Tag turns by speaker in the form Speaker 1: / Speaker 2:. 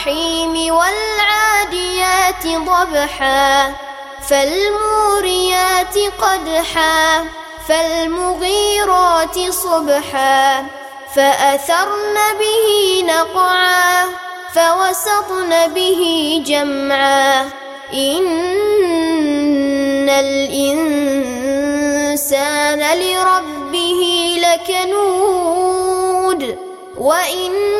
Speaker 1: الرحيم والعاديات ضبحا فالموريات قدحا فالمغيرات صبحا فأثرن به نقعا فوسطن به جمعا. إن الإنسان لربه لكنود وإن